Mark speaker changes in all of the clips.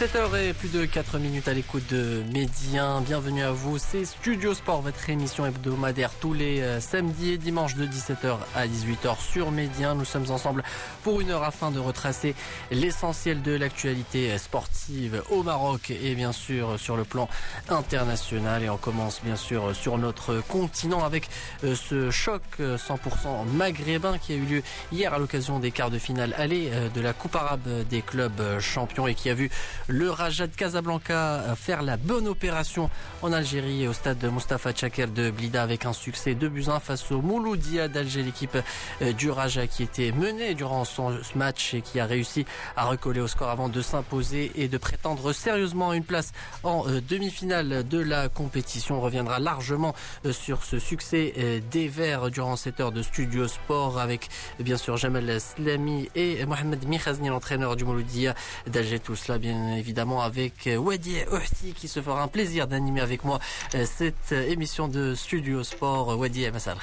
Speaker 1: 17h et plus de 4 minutes à l'écoute de Médien. Bienvenue à vous. C'est Studio Sport, votre émission hebdomadaire tous les euh, samedis et dimanches de 17h à 18h sur Médien. Nous sommes ensemble pour une heure afin de retracer l'essentiel de l'actualité sportive au Maroc et bien sûr sur le plan international. Et on commence bien sûr sur notre continent avec euh, ce choc 100% euh, maghrébin qui a eu lieu hier à l'occasion des quarts de finale aller de la Coupe arabe des clubs champions et qui a vu le Raja de Casablanca faire la bonne opération en Algérie au stade de Mustafa Tchaker de Blida avec un succès de buts face au Mouloudia d'Alger, l'équipe euh, du Raja qui était menée durant son match et qui a réussi à recoller au score avant de s'imposer et de prétendre sérieusement une place en euh, demi-finale de la compétition. On reviendra largement euh, sur ce succès des Verts durant cette heure de studio sport avec bien sûr Jamal Slami et Mohamed Mikhazni, l'entraîneur du Mouloudia d'Alger. Tout cela bien évidemment avec euh, Wadi Ohti qui se fera un plaisir d'animer avec moi euh, cette euh, émission de Studio Sport Wadi Massal.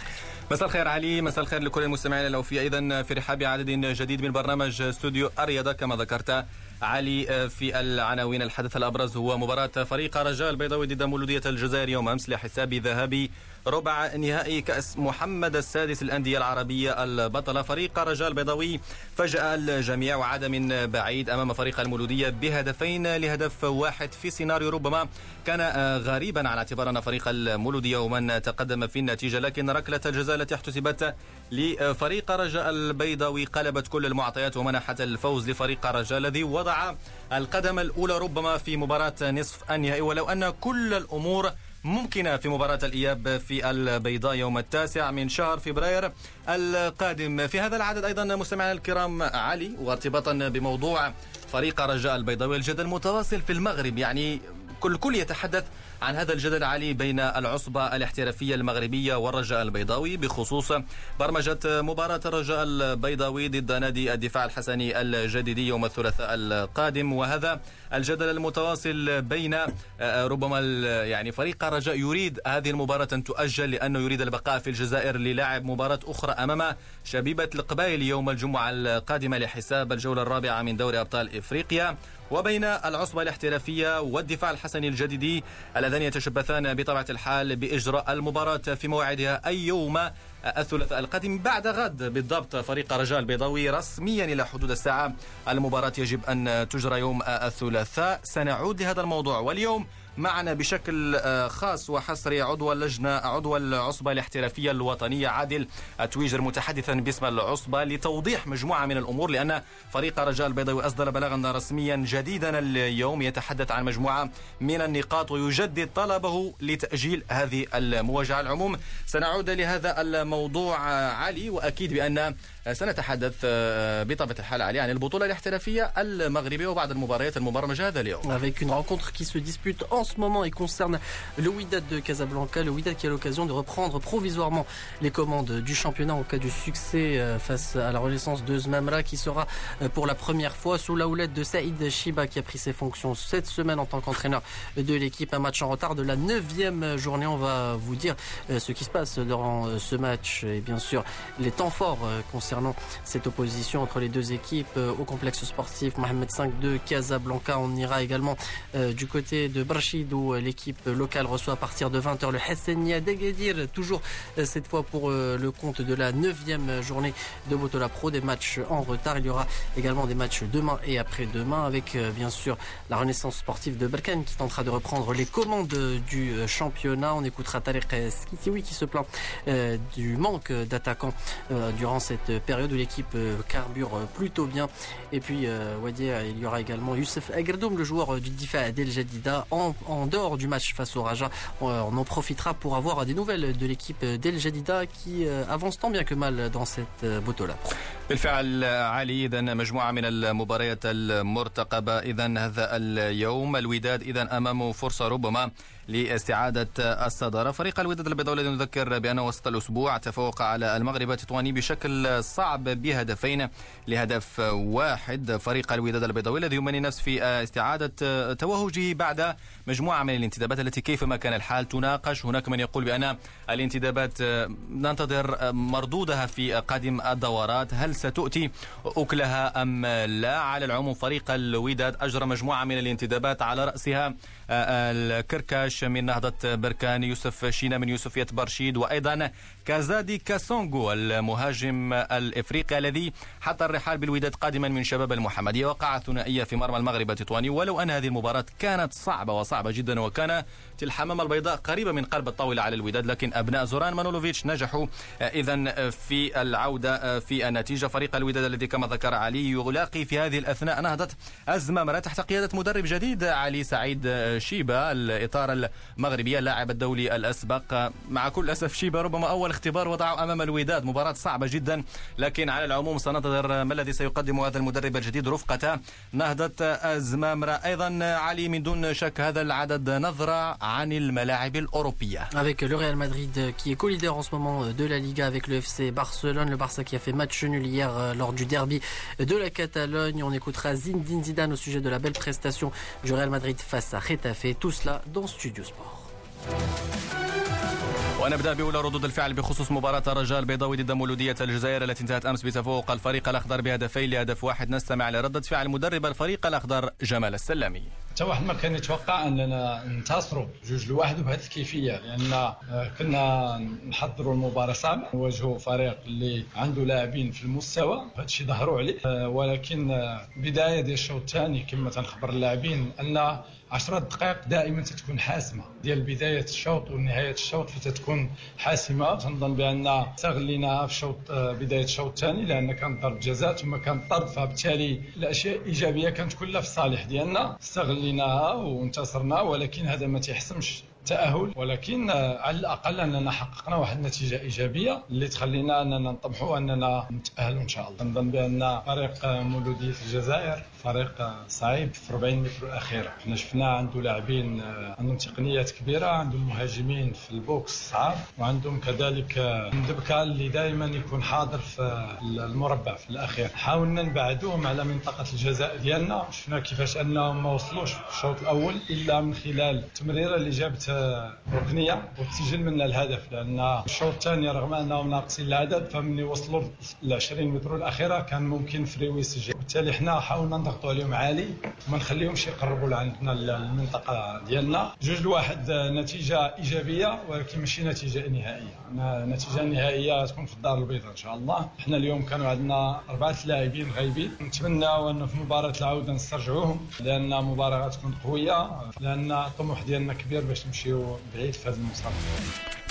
Speaker 2: مساء الخير علي مساء الخير لكل المستمعين الأوفياء. اذا في رحاب عدد جديد من برنامج استوديو الرياضة كما ذكرت علي في العناوين. الحدث الأبرز هو مباراة فريق رجاء البيضاوي ضد مولودية الجزائر يوم أمس لحساب ذهابي ربع نهائي كأس محمد السادس الأندية العربية البطلة. فريق رجاء البيضاوي فجأة الجميع وعاد من بعيد أمام فريق المولودية بهدفين لهدف واحد في سيناريو ربما كان غريبا على اعتبار أن فريق المولودية ومن تقدم في النتيجة لكن ركلة الجزاء التي احتسبت لفريق رجاء البيضاوي قلبت كل المعطيات ومنحت الفوز لفريق رجاء الذي وضع القدم الأولى ربما في مباراة نصف النهائي. ولو أن كل الأمور ممكنة في مباراة الإياب في البيضاء يوم التاسع من شهر فبراير القادم. في هذا العدد أيضا مستمعينا الكرام علي وارتباطا بموضوع فريق رجاء البيضاوي الجدل متواصل في المغرب. يعني كل كل يتحدث عن هذا الجدل علي بين العصبة الاحترافية المغربية والرجاء البيضاوي بخصوص برمجة مباراة الرجاء البيضاوي ضد نادي الدفاع الحسني الجديدي يوم الثلاثاء القادم. وهذا الجدل المتواصل بين ربما يعني فريق الرجاء يريد هذه المباراة أن تؤجل لأنه يريد البقاء في الجزائر للاعب مباراة أخرى أمام شبيبة القبائل يوم الجمعة القادمة لحساب الجولة الرابعة من دوري أبطال إفريقيا. وبين العصبة الاحترافية والدفاع الحسني الجديدي اللذان يتشبثان بطبيعة الحال بإجراء المباراة في موعدها أي يوم الثلاثاء القادم بعد غد بالضبط. فريق رجاء البيضاوي رسميا إلى حدود الساعة. المباراة يجب أن تجرى يوم الثلاثاء. سنعود لهذا الموضوع. واليوم معنا بشكل خاص وحصري. عضو اللجنة عضو العصبة الاحترافية الوطنية عادل تويجر متحدثا باسم العصبة لتوضيح مجموعة من الأمور لأن فريق رجاء البيضاوي أصدر بلاغا رسميا جديدا اليوم. يتحدث عن مجموعة من النقاط ويجدد طلبه لتأجيل هذه المواجهة. العموم سنعود لهذا الموضوع علي وأكيد بأن سنتحدث بطبيعة الحال علي عن البطولة الاحترافية المغربية وبعض المباريات المبرمجة هذا اليوم.
Speaker 1: Avec une rencontre qui se dispute en ce moment et concerne le Wydad de Casablanca, le Wydad qui a l'occasion de reprendre provisoirement les commandes du championnat en cas du succès face à la renaissance de Zmamra qui sera pour la première fois sous la houlette de Saïd Shiba qui a pris ses fonctions cette semaine en tant qu'entraîneur de l'équipe. Un match en retard de la neuvième journée. On va vous dire ce qui se passe durant ce match et bien sûr les temps forts concernant cette opposition entre les deux équipes au complexe sportif Mohamed V de Casablanca. On ira également du côté de Brachid où l'équipe locale reçoit à partir de 20h le Hassania d'Egadir, toujours cette fois pour le compte de la 9 journée de Botola Pro, des matchs en retard. Il y aura également des matchs demain et après-demain avec bien sûr la renaissance sportive de Berkane qui tentera de reprendre les commandes du championnat. On écoutera Tarek Skitiwi qui se plaint du manque d'attaquants durant cette période où l'équipe carbure plutôt bien. Et puis, Wadi, il y aura également Youssef Agerdoum, le joueur du Difa Del Jadida en, en dehors du match face au Raja. Euh, on en profitera pour avoir des nouvelles de l'équipe d'El Jadida qui euh, avance tant bien que mal dans cette euh, moto-là.
Speaker 2: بالفعل علي اذا مجموعة من المباريات المرتقبة. اذا هذا اليوم الوداد اذا امامه فرصة ربما لاستعادة الصدارة. فريق الوداد البيضاوي الذي نذكر بأنه وسط الأسبوع تفوق على المغرب التطواني بشكل صعب بهدفين لهدف واحد. فريق الوداد البيضاوي الذي يمني نفس في استعادة توهجه بعد مجموعة من الانتدابات التي كيفما كان الحال تناقش. هناك من يقول بأن الانتدابات ننتظر مردودها في قادم الدورات. هل ستؤتي أكلها أم لا. على العموم فريق الوداد أجرى مجموعة من الانتدابات على رأسها الكركاش من نهضة بركان يوسف شينا من يوسفية برشيد وأيضا كازادي كاسونغو المهاجم الإفريقي الذي حط الرحال بالوداد قادما من شباب المحمدية وقع ثنائية في مرمى المغرب التطواني ولو أن هذه المباراة كانت صعبة وصعبة جدا وكان الحمامة البيضاء قريبة من قلب الطاولة على الوداد لكن أبناء زوران مانولوفيتش نجحوا إذا في العودة في النتيجة. فريق الوداد الذي كما ذكر علي يلاقي في هذه الأثناء نهضة أزمة تحت قيادة مدرب جديد علي سعيد شيبا الإطار المغربية اللاعب الدولي الأسبق. مع كل أسف شيبا ربما أول اختبار وضعه أمام الوداد. مباراة صعبة جدا لكن على العموم سننتظر ما الذي سيقدم هذا المدرب الجديد رفقة نهضة أزمامرة أيضا علي من دون شك هذا العدد نظرة عن الملاعب الأوروبية.
Speaker 1: Avec le Real Madrid qui est co-leader en ce moment de la Liga avec le FC Barcelone, le Barça qui a fait match nul hier. Lors du derby de la Catalogne. On écoutera Zinedine Zidane au sujet de la belle prestation du Real Madrid face à Retafe. Tout cela dans Studio Sport.
Speaker 2: ونبدا بأولى ردود الفعل بخصوص مباراة الرجاء البيضاوي ضد مولودية الجزائر التي انتهت أمس بتفوق الفريق الأخضر بهدفين لهدف واحد نستمع لرده فعل مدرب الفريق الأخضر جمال السلامي
Speaker 3: حتى واحد ما كان يتوقع أننا ننتصروا جوج لواحد بهذه الكيفية. لأن آه، كنا نحضروا المباراة صعبه نواجهوا فريق اللي عنده لاعبين في المستوى. هذا الشيء ظهروا عليه. آه، ولكن آه، بداية ديال الشوط الثاني كما تنخبر اللاعبين أن 10 دقائق دائما تتكون حاسمة. ديال بداية الشوط ونهاية الشوط فتتكون حاسمة. تنظن بأن استغليناها في شوط بداية الشوط الثاني لأن كان ضرب جزاء ثم كان طرد فبالتالي الأشياء الإيجابية كانت كلها في الصالح ديالنا استغليناها وانتصرنا ولكن هذا ما تيحسمش التأهل ولكن على الأقل أننا حققنا واحد النتيجة إيجابية اللي تخلينا أننا نطمحوا اننا نتاهلوا إن شاء الله. نظن بأن فريق مولودية الجزائر فريق صعيب في 40 متر الاخيره حنا شفنا عنده لاعبين عندهم تقنيات كبيرة عندهم مهاجمين في البوكس صعب وعندهم كذلك مدبكه اللي دائما يكون حاضر في المربع في الأخير. حاولنا نبعدوهم على منطقة الجزاء ديالنا. شفنا كيفاش أنهم ما وصلوش في الشوط الأول إلا من خلال التمريرة اللي جابت ركنيه وتسجل منا الهدف لأن الشوط الثاني رغم انهم ناقصين العدد فمن وصلوا ل 20 متر الأخيرة كان ممكن فريوي يسجل وبالتالي حنا حاولنا نضغطوا عليهم عالي وما نخليهمش يقربوا لعندنا المنطقة ديالنا. جوج لواحد نتيجة إيجابية ولكن ماشي نتيجة نهائية. النتيجه النهائيه تكون في الدار البيضاء إن شاء الله. حنا اليوم كانوا عندنا أربعة لاعبين غايبين. نتمنى ان في مباراة العودة نسترجعوهم لأن مباراة غتكون قوية لأن الطموح ديالنا كبير باش نمشيو بعيد في هذه المسابقه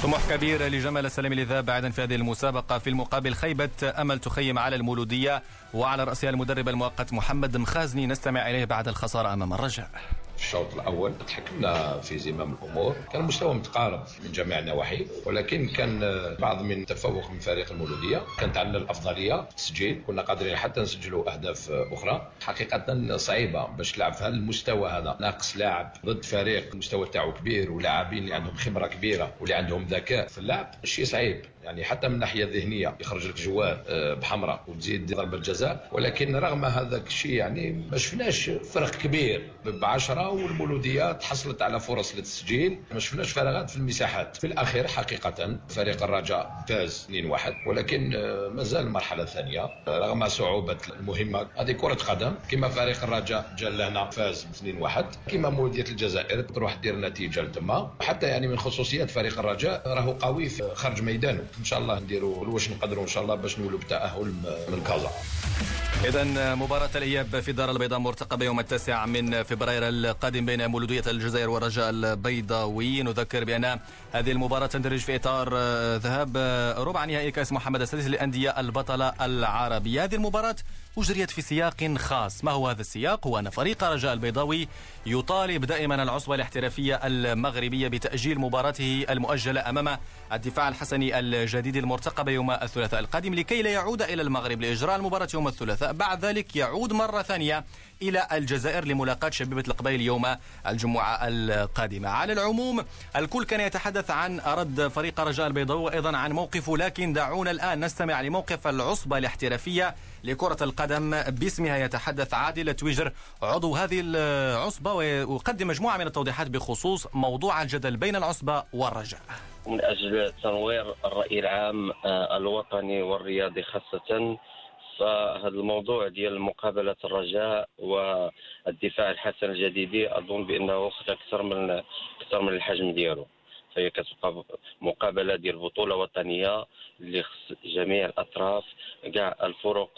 Speaker 2: طموح كبير لجمال السلام لذهاب بعيدا في هذه المسابقة في المقابل خيبة أمل تخيم على المولودية وعلى رأسها المدرب المؤقت محمد مخازني. نستمع إليه بعد الخسارة أمام الرجاء.
Speaker 4: في الشوط الأول. تحكمنا في زمام الأمور. كان المستوى متقارب من جميع النواحي ولكن كان بعض من التفوق من فريق المولودية. كانت عندنا الأفضلية في التسجيل. كنا قادرين حتى نسجلوا أهداف أخرى. حقيقة صعيبة باش تلعب في هذا المستوى هذا. ناقص لاعب ضد فريق المستوى تاعو كبير ولاعبين اللي عندهم خبرة كبيرة واللي عندهم ذكاء في اللعب شيء صعيب. يعني حتى من الناحيه الذهنيه يخرج لك جواب آه، بحمراء وتزيد ضربه جزاء ولكن رغم هذاك الشيء يعني ما شفناش فرق كبير ب 10 والمولوديه تحصلت على فرص للتسجيل. ما شفناش فراغات في المساحات. في الأخير حقيقة فريق الرجاء فاز 2-1 ولكن آه، مازال المرحله الثانية رغم صعوبة المهمة هذه كرة قدم. كما فريق الرجاء جا لهنا فاز 2-1 كما مولودية الجزائر تروح دير نتيجة لتما. حتى يعني من خصوصيات فريق الرجاء راهو قوي في خارج ميدانه. إن شاء الله نديروا واش نقدروا إن شاء الله باش نولوا بالتاهل من كازا.
Speaker 2: إذا مباراة الإياب في دار البيضاء مرتقبة يوم التاسع من فبراير القادم بين مولودية الجزائر والرجاء البيضاوي. نذكر بأن هذه المباراة تندرج في إطار ذهاب ربع نهائي كأس محمد السادس للأندية البطلة العربية. هذه المباراة أجريت في سياق خاص. ما هو هذا السياق؟ هو أن فريق رجاء البيضاوي يطالب دائما العصبة الاحترافية المغربية بتأجيل مباراته المؤجلة أمام الدفاع الحسني الجديد المرتقب يوم الثلاثاء القادم لكي لا يعود إلى المغرب لإجراء المباراة يوم الثلاثاء. بعد ذلك يعود مرة ثانية إلى الجزائر لملاقاة شبيبة القبائل يوم الجمعة القادمة. على العموم الكل كان يتحدث عن رد فريق رجاء البيضاوي وأيضا عن موقفه لكن دعونا الآن نستمع لموقف العصبة الاحترافية لكرة القدم. باسمها يتحدث عادل تويجر عضو هذه العصبة ويقدم مجموعة من التوضيحات بخصوص موضوع الجدل بين العصبة والرجاء.
Speaker 5: من أجل تنوير الرأي العام آه، الوطني والرياضي خاصة فهذا الموضوع ديال مقابلة الرجاء والدفاع الحسن الجديدي أظن بأنه أكثر من أكثر من الحجم ديالو. فهي كتبقى مقابلة ديال بطوله وطنيه اللي خص جميع الأطراف كاع الفرق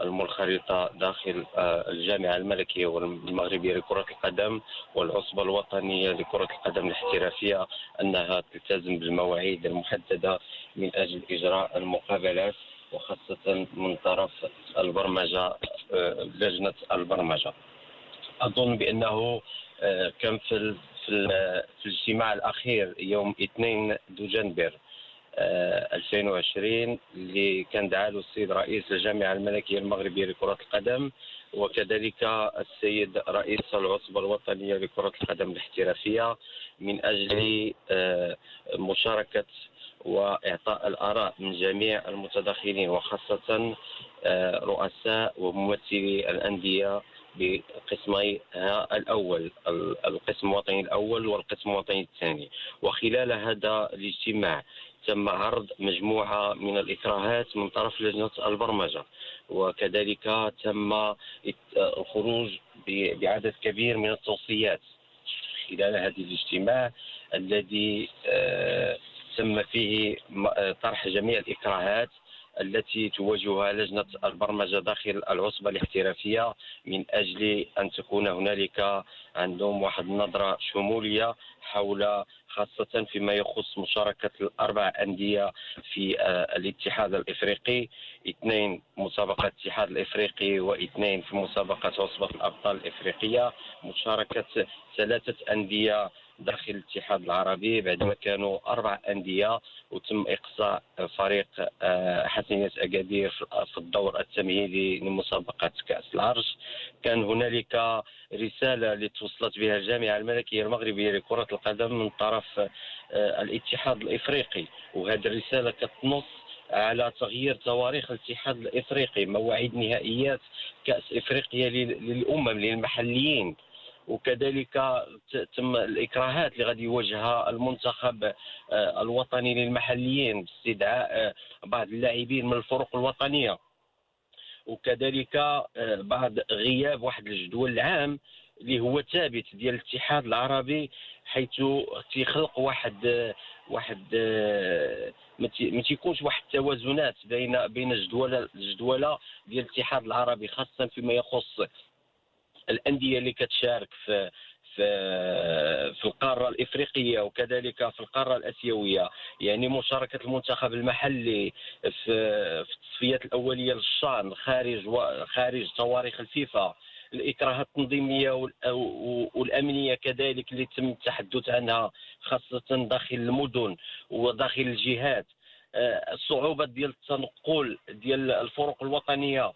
Speaker 5: المنخرطة داخل آه، الجامعة الملكية والمغربية لكرة القدم والعصبة الوطنية لكرة القدم الاحترافية أنها تلتزم بالمواعيد المحددة من أجل إجراء المقابلات وخاصة من طرف البرمجة آه، لجنة البرمجة. أظن بأنه آه، كان في في الاجتماع الأخير يوم 2 دجنبر 2020 اللي كان دعا له السيد رئيس الجامعة الملكية المغربية لكرة القدم وكذلك السيد رئيس العصبة الوطنية لكرة القدم الاحترافية من أجل آه، مشاركة وإعطاء الآراء من جميع المتداخلين وخاصة آه، رؤساء وممثلي الأندية بقسمي الأول القسم الوطني الأول والقسم الوطني الثاني. وخلال هذا الاجتماع تم عرض مجموعة من الإكراهات من طرف لجنة البرمجة. وكذلك تم الخروج بعدد كبير من التوصيات خلال هذا الاجتماع الذي آه، تم فيه طرح جميع الإكراهات التي تواجهها لجنة البرمجة داخل العصبة الاحترافية من أجل أن تكون هنالك عندهم واحد النظرة شمولية حول خاصة فيما يخص مشاركة الأربع أندية في آه، الاتحاد الإفريقي اثنين مسابقة الاتحاد الإفريقي واثنين في مسابقة عصبة الأبطال الإفريقية مشاركة ثلاثة أندية داخل الاتحاد العربي بعدما كانوا أربع أندية وتم إقصاء فريق آه، حسنية أكادير في الدور التمهيدي لمسابقة كأس العرش. كان هنالك رسالة اللي توصلت بها الجامعة الملكية المغربية لكرة القدم من طرف آه، الاتحاد الإفريقي. وهذه الرسالة كتنص على تغيير تواريخ الاتحاد الإفريقي مواعيد نهائيات كأس إفريقيا للأمم للمحليين. وكذلك تم الإكراهات اللي غادي يواجهها المنتخب آه، الوطني للمحليين باستدعاء آه، بعض اللاعبين من الفرق الوطنية. وكذلك آه، بعد غياب واحد الجدول العام اللي هو ثابت ديال الاتحاد العربي حيث تيخلق واحد واحد ما تيكونش واحد التوازنات بين بين الجدوله الجدولة ديال الاتحاد العربي خاصة فيما يخص الأندية اللي كتشارك في في القارة الإفريقية وكذلك في القارة الآسيوية. يعني مشاركة المنتخب المحلي في في التصفيات الأولية للشان خارج خارج تواريخ الفيفا. الإكراهات التنظيمية والأمنية كذلك اللي تم التحدث عنها خاصة داخل المدن وداخل الجهات. آه، الصعوبة ديال التنقل ديال الفرق الوطنية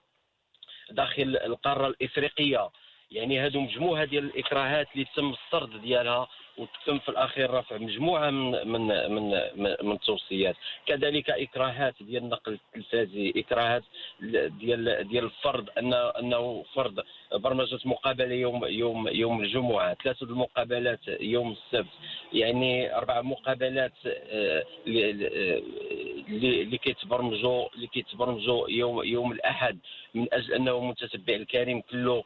Speaker 5: داخل القارة الإفريقية. يعني هذو مجموعة ديال الإكراهات اللي تم السرد ديالها وتم في الأخير رفع مجموعة من من من من التوصيات. كذلك إكراهات ديال النقل التلفازي إكراهات ديال ديال الفرض ان أنه فرض برمجة مقابلة يوم يوم يوم الجمعة ثلاثة المقابلات يوم السبت. يعني أربع مقابلات آه، اللي كيتبرمجوا اللي كيتبرمجوا يوم يوم الأحد من أجل أنه متتبع الكريم كله.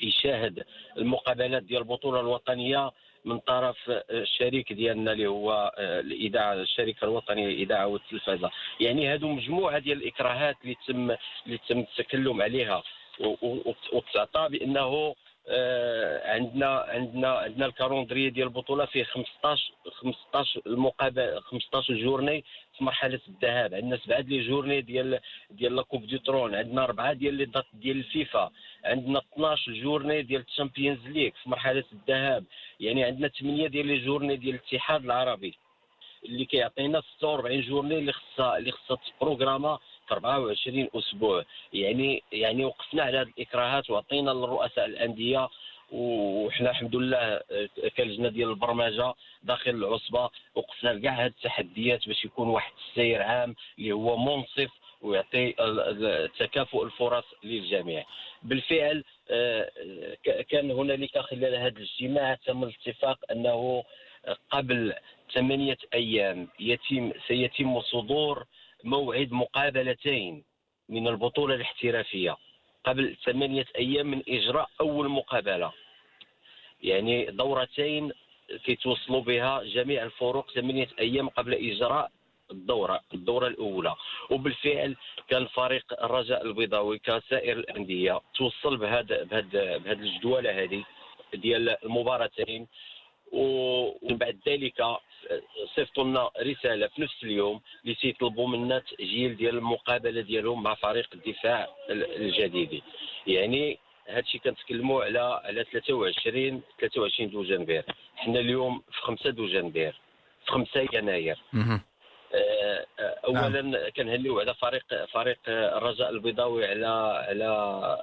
Speaker 5: يشاهد المقابلات ديال البطولة الوطنية من طرف الشريك ديالنا اللي هو آه، الإذاعة الشركة الوطنيه للاذاعه والتلفازه يعني هذو مجموعة ديال الإكراهات اللي تم اللي تم التكلم عليها. وتعطى بأنه آه، عندنا عندنا عندنا ال calendrier ديال البطولة فيه 15 15 المقابله 15 journées في مرحلة الذهاب. عندنا سبعة ديال journées ديال ديال la Coupe du Trône. عندنا اربعه ديال ديال الفيفا. عندنا 12 journées ديال ال Champions League في مرحلة الذهاب. يعني عندنا 8 ديال les journées ديال الاتحاد العربي اللي كيعطينا 46 جورني اللي خصها اللي خصها تبروغراما في 24 أسبوع. يعني يعني وقفنا على هذه الإكراهات وعطينا للرؤساء الأندية وحنا الحمد لله آه، كلجنه ديال البرمجة داخل العصبة وقفنا لكاع هذه التحديات باش يكون واحد السير عام اللي هو منصف ويعطي تكافؤ الفرص للجميع. بالفعل آه، كان هنالك خلال هذا الاجتماع. تم الاتفاق أنه قبل ثمانية أيام يتم سيتم صدور موعد مقابلتين من البطولة الاحترافية. قبل ثمانية أيام من إجراء أول مقابلة. يعني دورتين كيتوصلوا بها جميع الفرق ثمانية أيام قبل إجراء الدورة الدورة الأولى. وبالفعل كان فريق الرجاء البيضاوي كسائر الأندية توصل بهذا بهذا بهذه الجدولة هذه ديال المباراتين. ومن بعد ذلك صيفطوا لنا رسالة في نفس اليوم اللي تيطلبوا منا تأجيل ديال المقابلة ديالهم مع فريق الدفاع الجديدي يعني هذا الشيء كنتكلموا على على 23 23 دوجنبير حنا اليوم في 5 دوجنبير في 5 يناير. اولا نعم. كنهنيو على فريق فريق الرجاء البيضاوي على على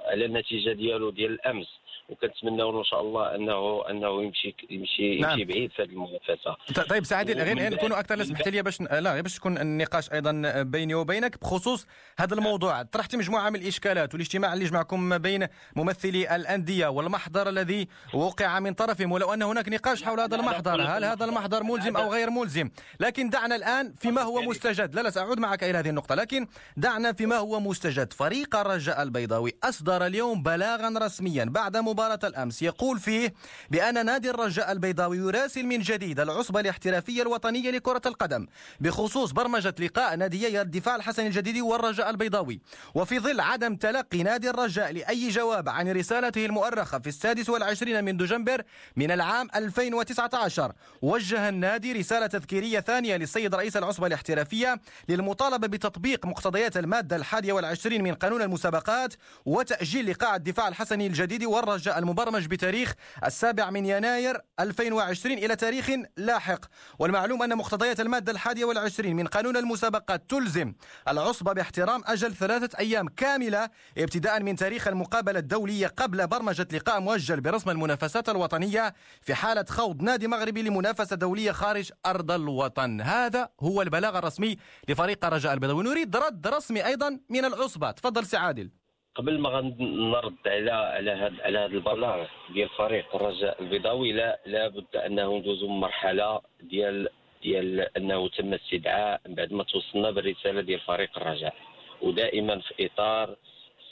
Speaker 5: على النتيجة ديالو ديال الأمس. وكنتمناو إن شاء الله انه أنه يمشي يمشي نعم. يمشي بعيد في هذه المنافسة.
Speaker 2: طيب سعادي غير نكونوا أكثر سمحت لي باش لا باش تكون النقاش أيضا بيني وبينك بخصوص هذا الموضوع. طرحت مجموعة من الإشكالات والاجتماع اللي جمعكم بين ممثلي الأندية والمحضر الذي وقع من طرفهم ولو أن هناك نقاش حول هذا المحضر. هل هذا المحضر. ملزم أو غير ملزم؟ لكن دعنا الآن فيما هو مستجد. لا لا سأعود معك إلى هذه النقطة. لكن دعنا فيما هو مستجد. فريق الرجاء البيضاوي أصدر اليوم بلاغا رسميا بعد مباراة الأمس. يقول فيه بأن نادي الرجاء البيضاوي يراسل من جديد العصبة الاحترافية الوطنية لكرة القدم بخصوص برمجة لقاء ناديي الدفاع الحسن الجديدي والرجاء البيضاوي. وفي ظل عدم تلقي نادي الرجاء لأي جواب عن رسالته المؤرخة في السادس والعشرين من دجنبر من العام 2019 وجه النادي رسالة تذكيرية ثانية للسيد رئيس العصبة الاحترافية للمطالبة بتطبيق مقتضيات المادة الحادية والعشرين من قانون المسابقات وتأجيل لقاء الدفاع الحسني الجديد والرجاء المبرمج بتاريخ السابع من يناير 2020 إلى تاريخ لاحق. والمعلوم أن مقتضيات المادة الحادية والعشرين من قانون المسابقات تلزم العصبة باحترام أجل ثلاثة أيام كاملة ابتداء من تاريخ المقابلة الدولية قبل برمجة لقاء مؤجل برسم المنافسات الوطنية في حالة خوض نادي مغربي لمنافسة دولية خارج أرض الوطن. هذا هو البلاغ الرسمي لفريق رجاء البيضاوي نريد رد رسمي أيضا من العصبة تفضل سي عادل.
Speaker 5: قبل ما غنرد على على هذا على هذا البلاغ ديال فريق الرجاء البيضاوي لا لابد أنه ندوزو مرحلة ديال ديال أنه تم استدعاء بعد ما توصلنا بالرسالة ديال فريق الرجاء ودائما في إطار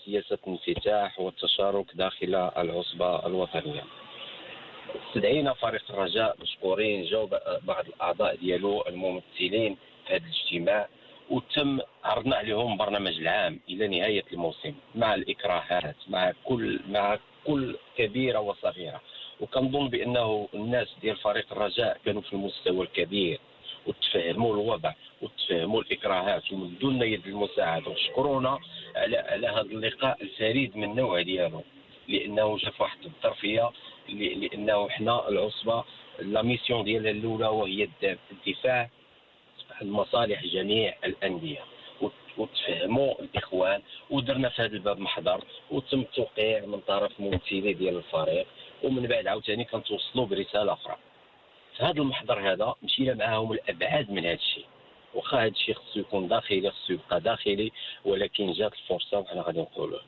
Speaker 5: سياسة الانفتاح والتشارك داخل العصبة الوطنية. استدعينا فريق الرجاء مشكورين جاو بعض الأعضاء ديالو الممثلين في هذا الاجتماع وتم عرضنا عليهم برنامج العام إلى نهاية الموسم مع الإكراهات مع كل مع كل كبيرة وصغيرة. وكنظن بأنه الناس ديال فريق الرجاء كانوا في المستوى الكبير وتفهموا الوضع وتفهموا الإكراهات ومدوا لنا يد المساعدة وشكرونا على على هذا اللقاء الفريد من النوع ديالو. لأنه جا في واحد الظرفيه لأنه حنا العصبة لا ميسيون ديالها الأولى وهي الدفاع عن مصالح جميع الأندية. وتفهموا الإخوان ودرنا في هذا الباب محضر وتم التوقيع من طرف ممثلي ديال الفريق ومن بعد عاوتاني كنتوصلوا برسالة أخرى. في هذا المحضر هذا مشينا معاهم الأبعاد من هذا الشيء. هذا الشيء خصو يكون داخلي خصو يبقى داخلي ولكن جات الفرصة وحنا غادي نقولوا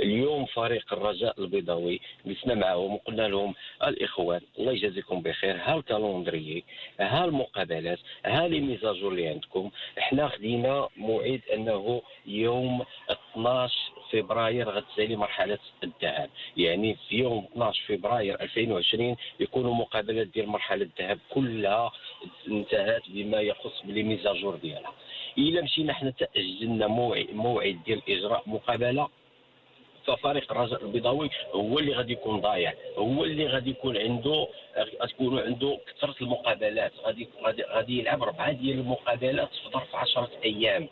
Speaker 5: اليوم فريق الرجاء البيضاوي جلسنا معهم وقلنا لهم الإخوان الله يجازيكم بخير ها الكالوندري ها المقابلات ها لي ميزاجور اللي عندكم؟ إحنا خدينا موعد أنه يوم 12 فبراير غتسالي مرحلة الذهب يعني في يوم 12 فبراير 2020 يكونوا مقابلات ديال مرحلة الذهب كلها انتهت بما يخص بلي ميزاجور ديالها. إلا مشينا حنا تاجلنا موعد ديال إجراء مقابلة ففريق الرجاء البيضاوي هو اللي غادي يكون ضايع. هو اللي غادي يكون عنده غتكون عنده كثرة المقابلات. غادي غادي يلعب أربعة ديال المقابلات في ظرف 10 أيام.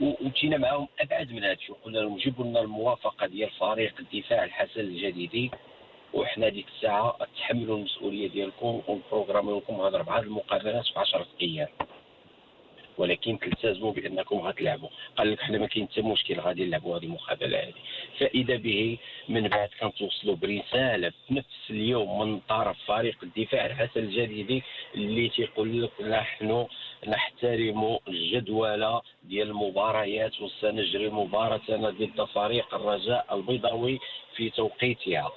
Speaker 5: ومشينا معاهم أبعد من هذا الشيء قلنا لهم جيبوا لنا الموافقة ديال فريق الدفاع الحسن الجديدي. وحنا ديك الساعة تحملوا المسؤولية ديالكم ونبروغراميو لكم هاد اربعه المقابلات في 10 أيام ولكن تلتزموا بأنكم غتلعبوا. قال لك حنا ما كاين حتى مشكل غادي نلعبوا هذه المقابلة هذه. فإذا به من بعد كنتوصلوا برسالة في نفس اليوم من طرف فريق الدفاع الحسن الجديدي اللي تيقول لك نحن نحترم الجدولة ديال المباريات وسنجري مباراتنا ضد فريق الرجاء البيضاوي في توقيتها.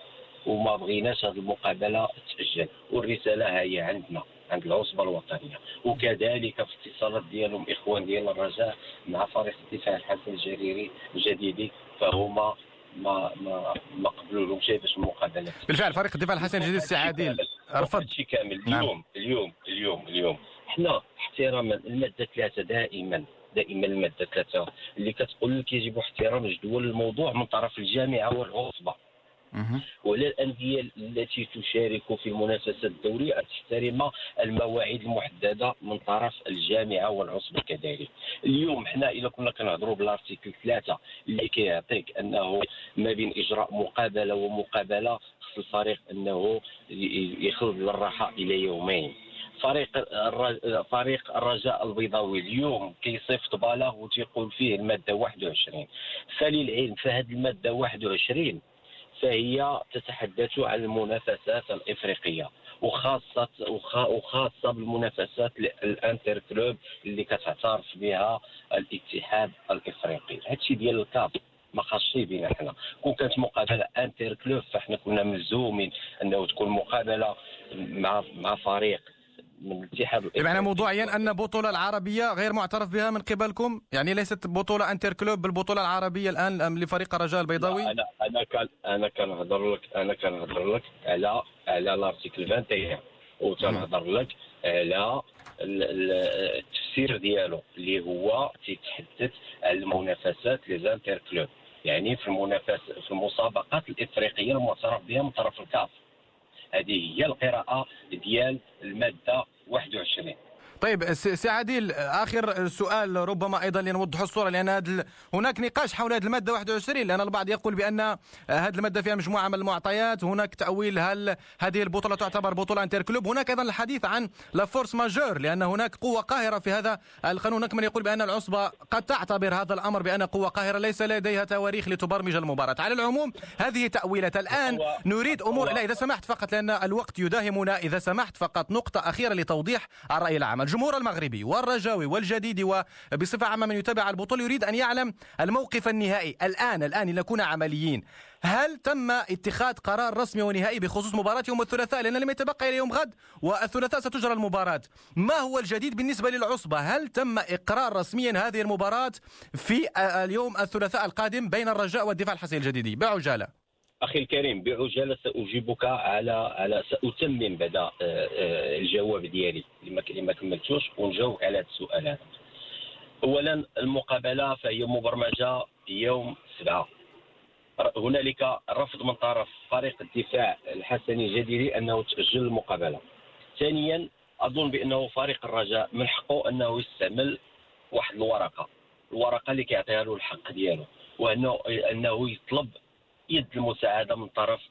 Speaker 5: وما بغيناش هذه المقابلة تاجل والرسالة هي عندنا. عند العصبة الوطنية. وكذلك في اتصالات ديالهم إخوان ديال الرجاء مع فريق الدفاع الحسن الجريري الجديدي فهما ما ما ما قبلولهمش باش المقابلات.
Speaker 2: بالفعل فريق الدفاع الحسن الجديد السي عادل.
Speaker 5: رفض. شيء كامل. نعم. اليوم اليوم اليوم اليوم. إحنا احتراما المادة ثلاثة دائما دائما المادة ثلاثة اللي كتقول لك يجب احترام جدول الموضوع من طرف الجامعة والعصبة. ولا الأندية التي تشارك في المنافسات الدورية أن تحترم المواعيد المحددة من طرف الجامعة والعصبة كذلك اليوم حنا إذا كنا كنهضروا بالأرتيكل ثلاثة اللي كيعطيك أنه ما بين إجراء مقابلة ومقابلة خص الفريق أنه يخلد للراحة إلى يومين. فريق فريق الرجاء البيضاوي اليوم كيصيفط بالغ وتيقول فيه المادة 21 فللعلم فهذه المادة 21 فهي تتحدث عن المنافسات الإفريقية وخاصه وخاصة بالمنافسات ال interclubs اللي كتعترف بها الاتحاد الإفريقي. هادشي ديال الكاف ما خاصش بينا حنا. كون كانت مقابلة interclubs فاحنا كنا ملزومين انه تكون مقابلة مع مع فريق من الاتحاد
Speaker 2: بمعنى موضوعيا أن البطوله العربية غير معترف بها من قبلكم؟ يعني ليست بطولة interclubs بالبطوله العربية الآن لفريق الرجاء البيضاوي
Speaker 5: أنا أنا كان أنا كنهضر لك أنا كنهضر لك على على الأرتيكل 21 وتنهضر لك على التفسير ديالو اللي هو تيتحدث على المنافسات لي كلوب. يعني في المنافسه في المسابقات الإفريقية المعترف بها من طرف الكاف. هذه هي القراءة ديال المادة 21
Speaker 2: طيب سي عادل آخر سؤال ربما أيضا لنوضح الصورة لأن هذا هناك نقاش حول هذه المادة 21 لأن البعض يقول بأن هذه المادة فيها مجموعة من المعطيات هناك تأويل هل هذه البطولة تعتبر بطولة interclubs هناك أيضا الحديث عن la force majeure لأن هناك قوة قاهرة في هذا القانون. هناك من يقول بأن العصبه قد تعتبر هذا الأمر بأن قوة قاهرة ليس لديها تواريخ لتبرمج المباراة. على العموم هذه تاويلات الآن نريد أمور لا إذا سمحت فقط لأن الوقت يداهمنا. إذا سمحت فقط نقطة أخيرة لتوضيح الرأي العام. الجمهور المغربي والرجاوي والجديدي وبصفة عامة من يتابع البطولة يريد أن يعلم الموقف النهائي. الآن الآن لنكون عمليين. هل تم اتخاذ قرار رسمي ونهائي بخصوص مباراة يوم الثلاثاء؟ لأن لم يتبقى إلى يوم غد والثلاثاء ستجرى المباراة. ما هو الجديد بالنسبة للعصبة؟ هل تم إقرار رسميا هذه المباراة في اليوم الثلاثاء القادم بين الرجاء والدفاع الحسين الجديدي بعجالة.
Speaker 5: أخي الكريم بعجالة سأجيبك على على سأتمم بدا آه، آه، الجواب ديالي. اللي ما كملتوش ونجاوب على هذا السؤال هذا. اولا المقابلة فهي مبرمجة يوم سبعة. هنالك رفض من طرف فريق الدفاع الحسني الجديدي أنه تاجل المقابلة. ثانيا أظن بأنه فريق الرجاء من حقه أنه يستعمل واحد الورقة. الورقة اللي كيعطيها له الحق ديالو وأنه أنه يطلب يد المساعدة من طرف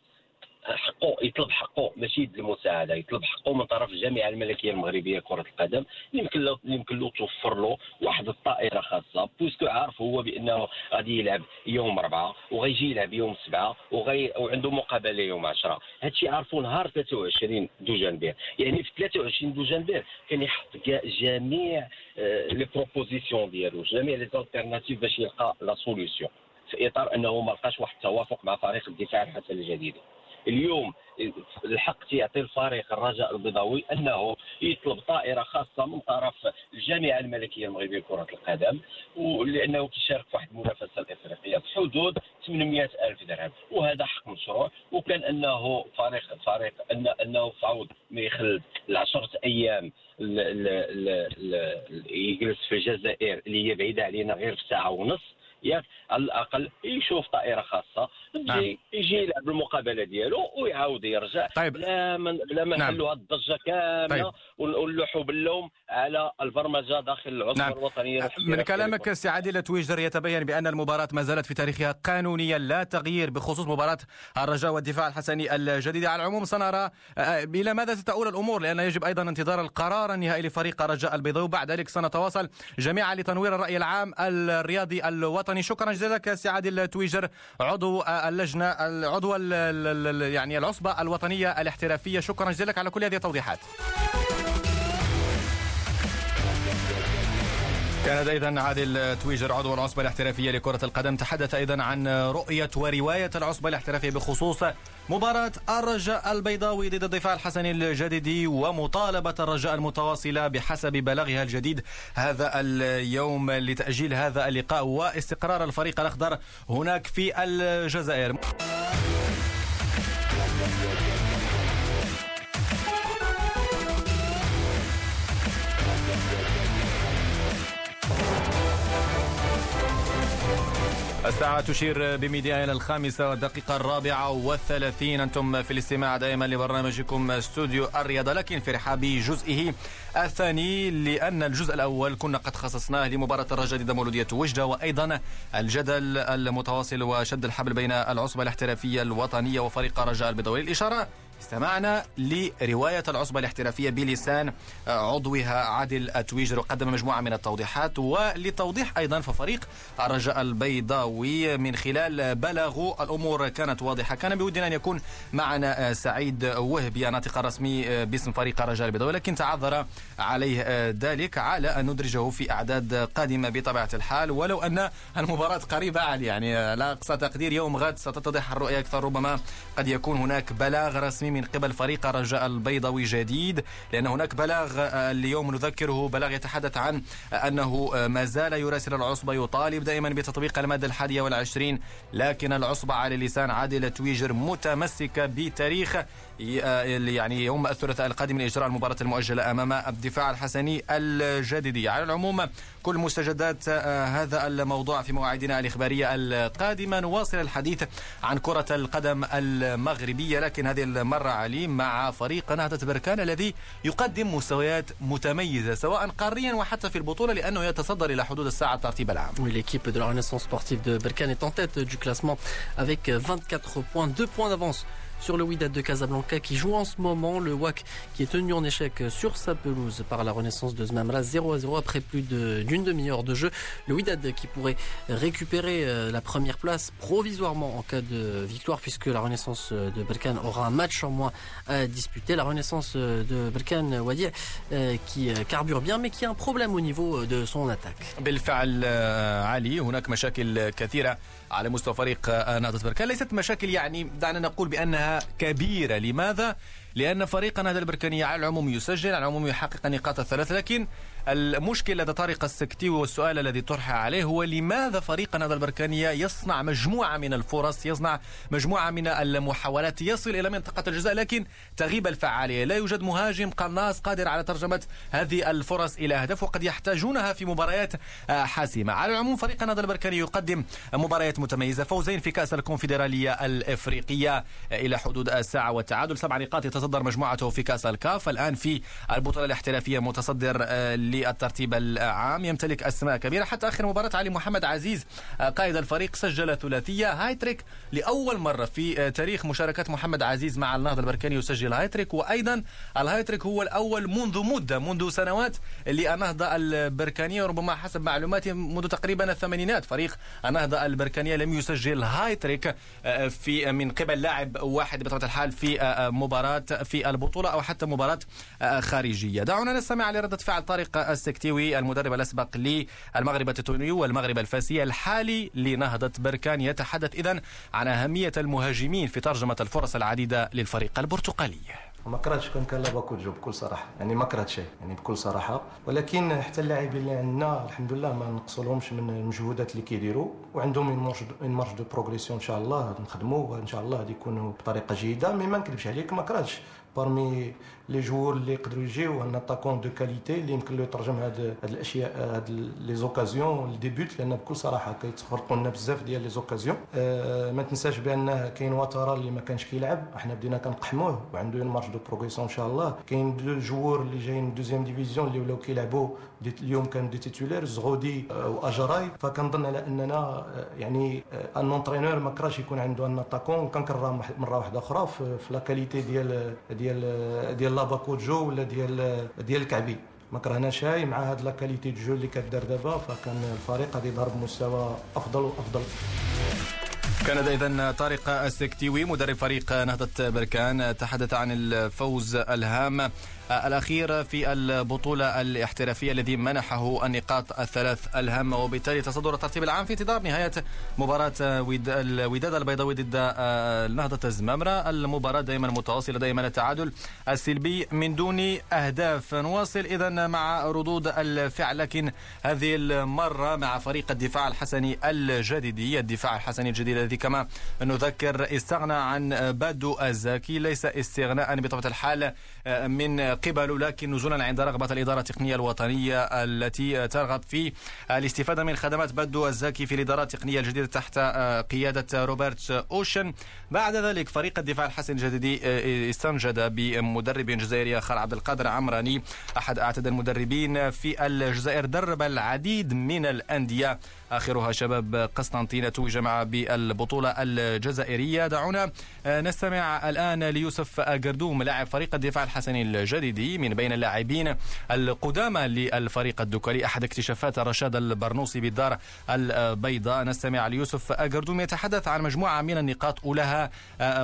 Speaker 5: حقه يطلب حقه ماشي يد المساعدة يطلب حقه من طرف الجامعة الملكية المغربية لكره القدم. يمكن له يمكن له توفر له واحد الطائرة خاصة puisque عارف هو بأنه غادي يلعب يوم أربعة وغيجي يلعب يوم سبعة وغي وعنده مقابلة يوم 10 هادشي عرفوا نهار 23 de janvier يعني في 23 de janvier كان يحط جميع آه، les propositions ديالو جميع les alternatives باش يلقى la solution في إطار أنه ما لقاش واحد التوافق مع فريق الدفاع الحسني الجديدي اليوم الحق يعطي الفريق الرجاء البيضاوي أنه يطلب طائرة خاصة من طرف الجامعة الملكية المغربية لكرة القدم ولأنه كيشارك في واحد المنافسة الإفريقية في حدود 800 ألف درهم. وهذا حق مشروع وكان أنه فريق فريق أن أنه فعود ما يخلد العشرة أيام يجلس في الجزائر اللي هي بعيدة علينا غير في ساعة ونص. ياك على الأقل يشوف طائرة خاصة تجي نعم. يجي يلعب المقابله ديالو ويعاود يرجع
Speaker 2: طيب.
Speaker 5: بلا ما بلا ما نعم. الضجة كاملة طيب. ونلوحوا باللوم على البرمجة داخل العصبه نعم. الوطنيه
Speaker 2: من كلامك سي عادل تويجر يتبين بأن المباراة ما زالت في تاريخها قانونيا لا تغيير بخصوص مباراة الرجاء والدفاع الحسني الجديدي على العموم سنرى إلى ماذا ستؤول الأمور لأن يجب أيضا انتظار القرار النهائي لفريق الرجاء البيضاوي وبعد ذلك سنتواصل جميعا لتنوير الرأي العام الرياضي الوطني شكرا جزيلا لك سي عادل تويجر. عضو اللجنة عضو يعني العصبة الوطنية الاحترافية. شكرا جزيلا لك على كل هذه التوضيحات. كانت أيضا عادل تويجر عضو العصبة الاحترافية لكرة القدم تحدث أيضا عن رؤية ورواية العصبة الاحترافية بخصوص مباراة الرجاء البيضاوي ضد الدفاع الحسني الجديدي ومطالبة الرجاء المتواصلة بحسب بلاغها الجديد هذا اليوم لتأجيل هذا اللقاء واستقرار الفريق الأخضر هناك في الجزائر. الساعة تشير بميديا إلى الخامسة والدقيقة الرابعة والثلاثين. أنتم في الاستماع دائما لبرنامجكم استوديو الرياضة لكن في رحاب جزئه الثاني لأن الجزء الأول كنا قد خصصناه لمباراة الرجاء ضد مولودية وجدة وأيضا الجدل المتواصل وشد الحبل بين العصبة الاحترافية الوطنية وفريق الرجاء البيضاوي. الإشارة استمعنا لرواية العصبة الاحترافية بلسان عضوها عادل التويجر وقدم مجموعة من التوضيحات ولتوضيح أيضا ففريق الرجاء البيضاوي من خلال بلاغ الأمور كانت واضحة. كان بودنا أن يكون معنا سعيد وهبي ناطق رسمي باسم فريق الرجاء البيضاوي لكن تعذر عليه ذلك على أن ندرجه في أعداد قادمة بطبيعة الحال. ولو أن المباراة قريبة علي يعني لا أقصى تقدير يوم غد ستتضح الرؤية أكثر ربما قد يكون هناك بلاغ رسمي من قبل فريق رجاء البيضاوي جديد لأن هناك بلاغ اليوم نذكره بلاغ يتحدث عن أنه ما زال يراسل العصبة يطالب دائما بتطبيق المادة الحادية والعشرين لكن العصبة على لسان عادل تويجر متمسكة بتاريخ يعني يوم الثلاثاء القادم لإجراء المباراة المؤجلة أمام الدفاع الحسني الجديدي على العموم كل مستجدات هذا الموضوع في مواعيدنا الإخبارية القادمة. نواصل الحديث عن كرة القدم المغربية لكن هذه المرة علي مع فريق نهضة بركان الذي يقدم مستويات متميزة سواء قاريا وحتى في البطولة لأنه يتصدر إلى حدود الساعة الترتيب العام.
Speaker 1: L'équipe de la Renaissance sportive de Berkane est en tête du classement avec 24 points, 2 points d'avance sur le Wydad de Casablanca qui joue en ce moment le WAC qui est tenu en échec sur sa pelouse par la Renaissance de Zmamra 0 à 0 après plus d'une demi-heure de jeu. Le Wydad qui pourrait récupérer la première place provisoirement en cas de victoire puisque la Renaissance de Berkane aura un match en moins à disputer. La Renaissance de Berkane Wadi qui carbure bien mais qui a un problème au niveau de son attaque.
Speaker 2: بالفعل علي هناك مشاكل كثيرة على مستوى فريق نهضة بركان ليست مشاكل يعني دعنا نقول بأنها كبيرة لماذا؟ لأن فريق نهضة البركانية على العموم يسجل على العموم يحقق النقاط الثلاث لكن المشكلة لدى طارق السكتيوي والسؤال الذي طرح عليه هو لماذا فريق نهضة البركانية يصنع مجموعة من الفرص يصنع مجموعة من المحاولات يصل إلى منطقة الجزاء لكن تغيب الفعالية. لا يوجد مهاجم قناص قادر على ترجمة هذه الفرص إلى أهداف وقد يحتاجونها في مباريات حاسمة. على العموم فريق نهضة البركانية يقدم مباريات متميزة فوزين في كأس الكونفدرالية الإفريقية إلى حدود الساعة والتعادل. سبع نقاط يتصدر مجموعته في كأس الكاف. الآن في البطولة الاحترافية متصدر للترتيب العام. يمتلك أسماء كبيرة حتى آخر مباراة علي محمد عزيز قائد الفريق سجل ثلاثية هايتريك لأول مرة في تاريخ مشاركة محمد عزيز مع النهضة البركاني يسجل هايتريك. وأيضا الهايتريك هو الأول منذ مدة منذ سنوات للنهضة البركانية. وربما حسب معلوماتي منذ تقريبا الثمانينات فريق النهضة البركانية لم يسجل هايتريك في من قبل لاعب واحد بطبيعة الحال في مباراة في البطولة أو حتى مباراة خارجية. دعونا نستمع لردة فعل طارق السكتيوي المدرب الأسبق للمغرب التونسي والمغرب الفاسي الحالي لنهضة بركان يتحدث إذن عن أهمية المهاجمين في ترجمة الفرص العديدة للفريق البرتقالي.
Speaker 6: ما كرهتش كان كان لابا كوجو بكل صراحة. يعني ما كرهت شيء يعني بكل صراحة. ولكن حتى اللاعبين اللي عندنا الحمد لله ما نقصلهمش من المجهودات اللي كيديروا. وعندهم une marge de progression إن شاء الله نخدموا وان شاء الله يكونوا بطريقة جيدة. mais ما نكذبش عليك ما كرهتش. parmi les joueurs اللي يقدروا يجيو un attaquant de qualité اللي يمكن له يترجم هاد هاد الاشياء هاد les occasions de but لأن بكل صراحة كيتخلقوا لنا بزاف ديال les occasions أه ما تنساش بان كاين واترا اللي ما كانش كيلعب إحنا بدينا كنقحموه وعنده une marge de progression ان شاء الله كاين deux joueurs اللي جايين deuxième division اللي ولاو كيلعبوا اليوم كانوا des titulaires زغودي واجراي فكنظن على اننا يعني un entraîneur ما كراش يكون عنده un attaquant كنكرر مره واحدة أخرى في la qualité ديال ديال ديال لابا كوجو ولا ديال ديال الكعبي. ما كرهناش هاي مع هاد la qualité jeu اللي كدار دابا فكان الفريق غادي يظهر بمستوى أفضل وأفضل.
Speaker 2: كان اذا طارق السكتيوي مدرب فريق نهضة بركان تحدث عن الفوز الهام. الأخير في البطولة الاحترافية الذي منحه النقاط الثلاث الهامة وبالتالي تصدر الترتيب العام في انتظار نهاية مباراة الوداد البيضاوي ضد نهضة الزمامرة المباراة دائما متواصلة دائما التعادل السلبي من دون أهداف. نواصل إذا مع ردود الفعل لكن هذه المرة مع فريق الدفاع الحسني الجديدي الدفاع الحسني الجديد الذي كما نذكر استغنى عن بادو الزاكي. ليس استغناء بطبيعة الحال من قبله لكن نزولا عند رغبة الإدارة التقنية الوطنية التي ترغب في الاستفادة من خدمات بدو الزاكي في الإدارة التقنية الجديدة تحت قيادة روبرت أوشن. بعد ذلك فريق الدفاع الحسن الجديدي استنجد بمدرب جزائري آخر عبد القادر عمراني. أحد أعتد المدربين في الجزائر درب العديد من الأندية. آخرها شباب قسطنطينة توج مع بالبطولة الجزائرية. دعونا نستمع الآن ليوسف القردوم لاعب فريق الدفاع الحسني الجديدي من بين اللاعبين القدامى للفريق الدكالي أحد اكتشافات رشاد البرنوسي بالدار البيضاء. نستمع ليوسف القردوم يتحدث عن مجموعة من النقاط أولها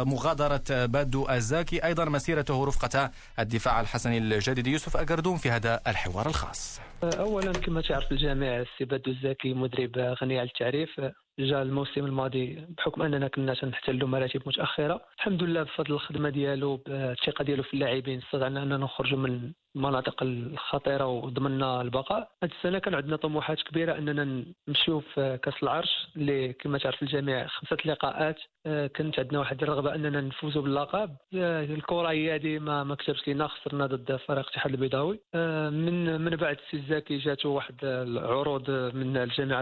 Speaker 2: مغادرة بادو الزاكي أيضا مسيرته رفقة الدفاع الحسني الجديد. يوسف القردوم في هذا الحوار الخاص.
Speaker 7: اولا كما تعرف الجميع السي بادو الزاكي مدرب غني عن التعريف. جا الموسم الماضي بحكم أننا كنا تنحتلوا مراتب متأخرة. الحمد لله بفضل الخدمة ديالو بالثقة ديالو في اللاعبين استطعنا أننا نخرجوا من المناطق الخطيرة وضمننا البقاء. هذه السنة كان عندنا طموحات كبيرة أننا نمشيو في كأس العرش اللي كما تعرف الجميع خمسة لقاءات. آه، كانت عندنا واحد الرغبة أننا نفوزوا باللقب. آه، الكرة هي هذه ما ما كتبش لينا خسرنا ضد فريق الاتحاد البيضاوي. آه، من من بعد السي جاتو واحد العروض من الجامعة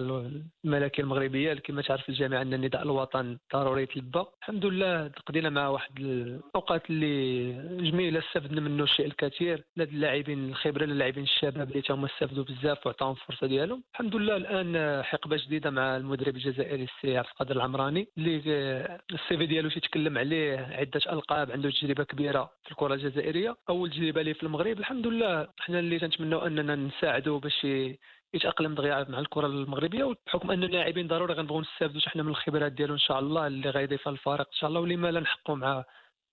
Speaker 7: الملكية المغربية كما تعرف الجميع أن النداء الوطن ضروري يتلبى الحمد لله قضينا مع واحد الأوقات اللي جميلة استفدنا منه الشيء الكثير. اللاعبين الخبرة للاعبين الشباب اللي تاهما استفدوا بزاف وعطاهم الفرصه ديالهم. الحمد لله الآن حقبة جديدة مع المدرب الجزائري السي عبد القادر العمراني اللي السي في ديالو تيتكلم عليه عدة ألقاب عنده تجربة كبيرة في الكرة الجزائرية. أول تجربة ليه في المغرب. الحمد لله حنا اللي تنتمنوا أننا نساعدوا باش يتأقلم دغيا مع الكرة المغربية وبحكم ان اللاعبين ضروري غنبغيو نستافدوا حنا من الخبرات ديالو إن شاء الله اللي غيضيفها الفريق إن شاء الله ولما لا نحققوا مع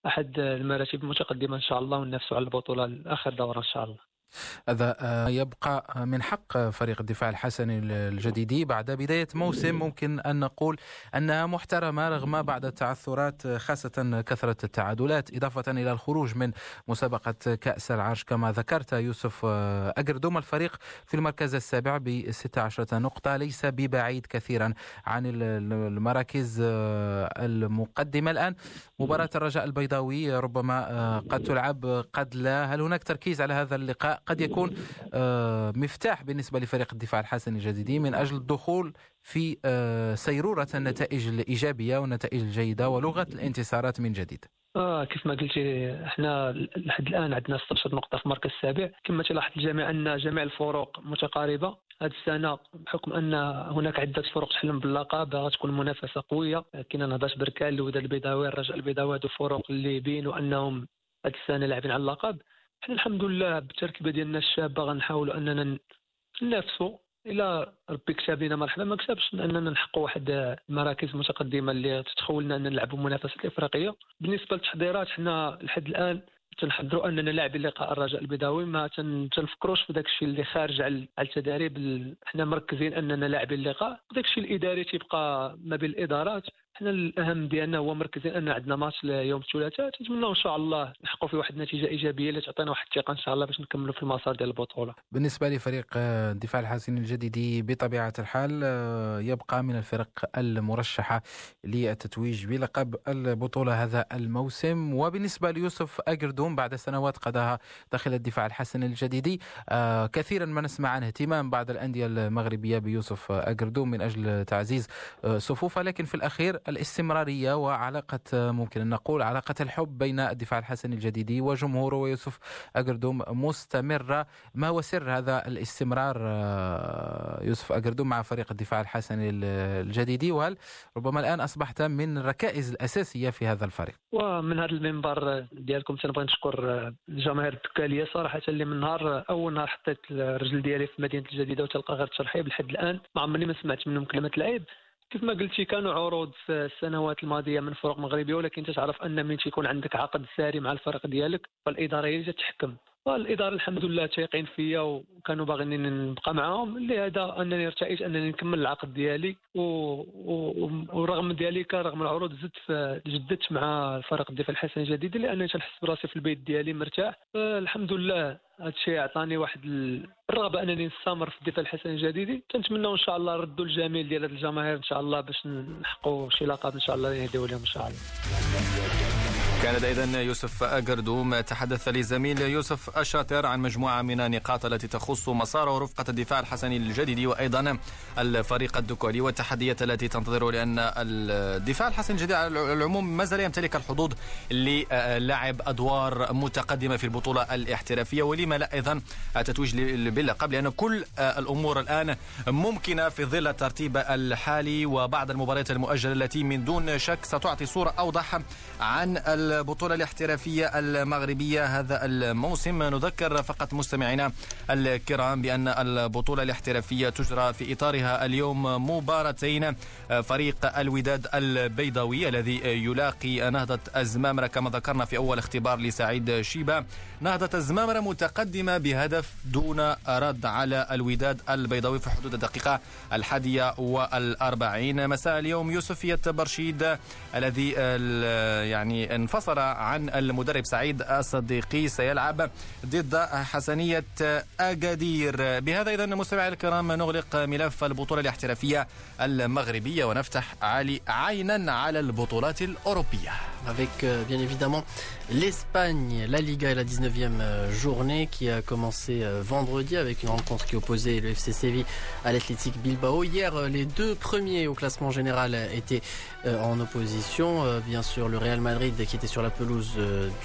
Speaker 7: أحد المراتب المتقدمة إن شاء الله وننافسوا على البطولة لآخر دورة إن شاء الله.
Speaker 8: هذا آه، يبقى من حق فريق الدفاع الحسني الجديدي بعد بداية موسم. ممكن أن نقول أنها محترمة رغم بعض التعثرات خاصة كثرة التعادلات إضافة إلى الخروج من مسابقة كأس العرش كما ذكرت يوسف آه، أقردوم الفريق في المركز السابع ب 16 نقطة ليس ببعيد كثيرا عن المراكز آه، المقدمة. الآن مباراة الرجاء البيضاوي ربما قد تلعب قد لا. هل هناك تركيز على هذا اللقاء؟ قد يكون آه، مفتاح بالنسبة لفريق الدفاع الحسني الجديدي من أجل الدخول في آه، سيرورة النتائج الإيجابية والنتائج الجيدة ولغة الانتصارات من جديد.
Speaker 7: آه كيف ما قلتي إحنا لحد الآن عندنا 16 نقطة في المركز السابع. كما تلاحظ الجميع أن جميع الفروق متقاربة. هذه السنة بحكم أن هناك عدة فرق تحلم باللقب غتكون منافسة قوية. كاين نهضه بركان الوداد البيضاوي الرجاء البيضاوي هذو فرق اللي بينوا أنهم هذه السنة لاعبين على اللقب. الحمد لله بالتركيبه ديالنا الشابة غنحاولوا أننا ننافسوا إلى ربي كتب لنا مرحبا. ما كتبش أننا نحققوا واحد المراكز متقدمة اللي تتخولنا أن نلعبوا منافسات إفريقية. بالنسبة للتحضيرات حنا لحد الآن تنحضروا أننا لاعبين لقاء الرجاء البيضاوي ما تنفكروش في داك الشيء اللي خارج على التدريب حنا مركزين أننا لاعبين اللقاء. داك الشيء الإداري تيبقى ما بين الإدارات. حنا الأهم ديالنا هو مركزين أن عندنا ماتش يوم الثلاثاء نتمنى إن شاء الله نحققوا في واحد النتيجة إيجابية اللي تعطينا واحد الثقة إن شاء الله باش نكملوا في المسار ديال البطولة.
Speaker 8: بالنسبة لفريق الدفاع الحسني الجديدي بطبيعة الحال آه، يبقى من الفرق المرشحة للتتويج بلقب البطولة هذا الموسم. وبالنسبة ليوسف اجردوم بعد سنوات قضاها داخل الدفاع الحسني الجديدي آه، كثيرا ما نسمع عن اهتمام بعض الأندية المغربية بيوسف اجردوم من أجل تعزيز آه، صفوفه لكن في الأخير الاستمرارية وعلاقة ممكن أن نقول علاقة الحب بين الدفاع الحسني الجديدي وجمهوره ويوسف أقردوم مستمرة. ما هو سر هذا الاستمرار آه، يوسف أقردوم مع فريق الدفاع الحسني الجديدي؟ وهل ربما الآن أصبحت من الركائز الأساسية في هذا الفريق؟
Speaker 7: ومن هذا المنبر ديالكم تنبغي نشكر الجماهير التكالية صراحة اللي من نهار أول نهار حطيت الرجل ديالي في مدينة الجديدة وتلقى غير ترحيب لحد الآن. ما عمرني ما سمعت منهم كلمة العيب. كيف ما قلتي كانوا عروض السنوات الماضية من فرق مغربية ولكن تعرف أن من تيكون عندك عقد ساري مع الفريق ديالك فالإدارة هي تتحكم الاداره الحمد لله تايقين فيا وكانوا باغيين نبقى معاهم لهذا أنني ارتئيت أنني نكمل العقد ديالي و... و... ورغم ذلك رغم العروض زدت جددت مع الفريق الدفاع الحسن الجديد لأنني تنحس براسي في البيت ديالي مرتاح. الحمد لله هذا الشيء عطاني واحد الرغبة أنني نستمر في الدفاع الحسن الجديدي تنتمنى إن شاء الله نردوا الجميل ديال الجماهير إن شاء الله باش نحققوا شي لقب إن شاء الله يهديوا لهم إن شاء الله.
Speaker 2: كان اذا يوسف اقردوم تحدث لزميل يوسف الشاطر عن مجموعة من النقاط التي تخص مسار ورفقة الدفاع الحسني الجديد وأيضا الفريق الدكولي والتحديات التي تنتظر لأن الدفاع الحسني الجديد على العموم ما زال يمتلك الحظوظ للعب أدوار متقدمة في البطولة الاحترافية ولما لا أيضا تتويج باللقب لأن كل الأمور الآن ممكنة في ظل الترتيب الحالي وبعد المباريات المؤجلة التي من دون شك ستعطي صورة أوضح عن البطولة الاحترافية المغربية هذا الموسم. نذكر فقط مستمعينا الكرام بأن البطولة الاحترافية تجرى في إطارها اليوم مباراتين. فريق الوداد البيضاوي الذي يلاقي نهضة الزمامرة كما ذكرنا في أول اختبار لسعيد شيبة. نهضة الزمامرة متقدمة بهدف دون رد على الوداد البيضاوي في حدود الدقيقة الحادية والأربعين. مساء اليوم يوسفية برشيد الذي يعني انفصل عن المدرب سعيد الصديقي سيلعب ضد حسنية أكادير بهذا إذا مستمعي الكرام نغلق ملف البطولة الاحترافية المغربية ونفتح علي عينا على البطولات الأوروبية.
Speaker 1: Avec bien évidemment l'Espagne, la Liga et la 19e journée qui a commencé vendredi avec une rencontre qui opposait le FC Séville à l'Athletic Bilbao. Hier, les deux premiers au classement général étaient en opposition. Bien sûr, le Real Madrid qui était sur la pelouse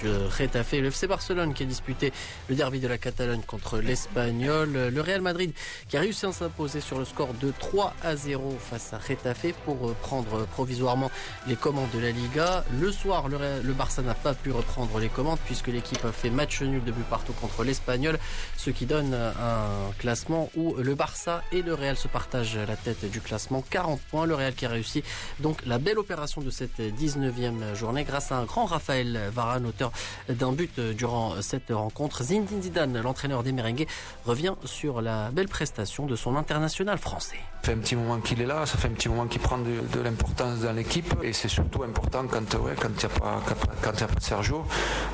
Speaker 1: du Retafe et le FC Barcelone qui a disputé le derby de la Catalogne contre l'Espagnol. Le Real Madrid qui a réussi à s'imposer sur le score de 3 à 0 face à Retafe pour prendre provisoirement les commandes de la Liga. Le soir, le Barça n'a pas pu reprendre prendre les commandes puisque l'équipe a fait match nul de but partout contre l'Espagnol, ce qui donne un classement où le Barça et le Real se partagent la tête du classement. 40 points, le Real qui a réussi donc la belle opération de cette 19e journée grâce à un grand Raphaël Varane, auteur d'un but durant cette rencontre. Zinedine Zidane, l'entraîneur des Merengues, revient sur la belle prestation de son international français.
Speaker 9: Ça fait un petit moment qu'il est là, ça fait un petit moment qu'il prend de, l'importance dans l'équipe et c'est surtout important quand il n'y a pas quand a pas Sergio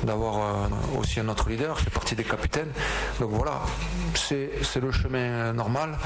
Speaker 9: d'avoir euh, aussi un autre leader, fait partie des capitaines. Donc voilà, c'est le chemin normal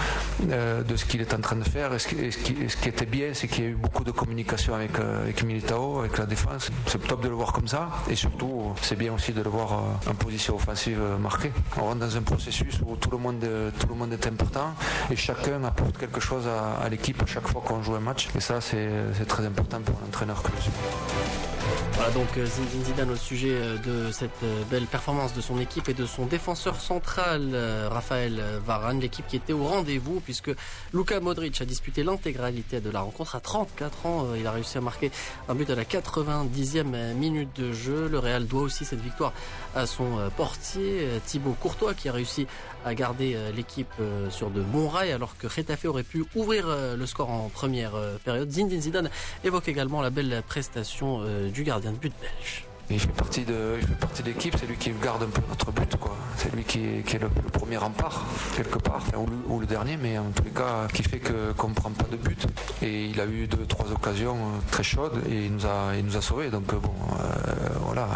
Speaker 9: euh, de ce qu'il est en train de faire. Et ce qui, était bien, c'est qu'il y a eu beaucoup de communication avec, euh, avec Militao, avec la défense. C'est top de le voir comme ça. Et surtout, c'est bien aussi de le voir euh, en position offensive euh, marquée. On rentre dans un processus où tout le monde, est important et chacun apporte quelque chose à, à l'équipe à chaque fois qu'on joue un match. Et ça, c'est très important pour l'entraîneur que je suis.
Speaker 1: Voilà donc Zinedine Zidane au sujet de cette belle performance de son équipe et de son défenseur central Raphaël Varane, l'équipe qui était au rendez-vous puisque Luka Modric a disputé l'intégralité de la rencontre à 34 ans. Il a réussi à marquer un but à la 90e minute de jeu. Le Real doit aussi cette victoire à son portier Thibaut Courtois qui a réussi à garder l'équipe sur de bons rails alors que Retafe aurait pu ouvrir le score en première période. Zinedine Zidane évoque également la belle prestation du gardien de but belge.
Speaker 9: Il fait partie de, il fait partie de l'équipe, c'est lui qui garde un peu notre but, quoi. C'est lui qui est, le, premier rempart, quelque part, ou le, dernier, mais en tous les cas, qui fait qu'on ne prend pas de but. Et il a eu deux, trois occasions très chaudes et il nous a, il nous a sauvés. Donc bon, euh, voilà,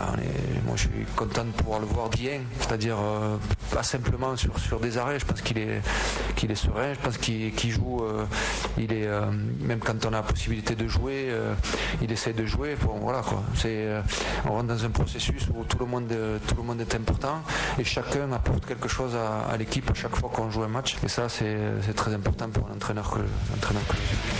Speaker 9: moi je suis content de pouvoir le voir bien, c'est-à-dire euh, pas simplement sur, sur des arrêts. Je pense qu'il est, qu'il est serein. Je pense qu'il, joue, euh, il est, même quand on a la possibilité de jouer, il essaie de jouer. Bon, voilà quoi. C'est, dans un processus où tout le monde, est important et chacun apporte quelque chose à, l'équipe à chaque fois qu'on joue un match. Et ça, c'est très important pour l'entraîneur que, que je.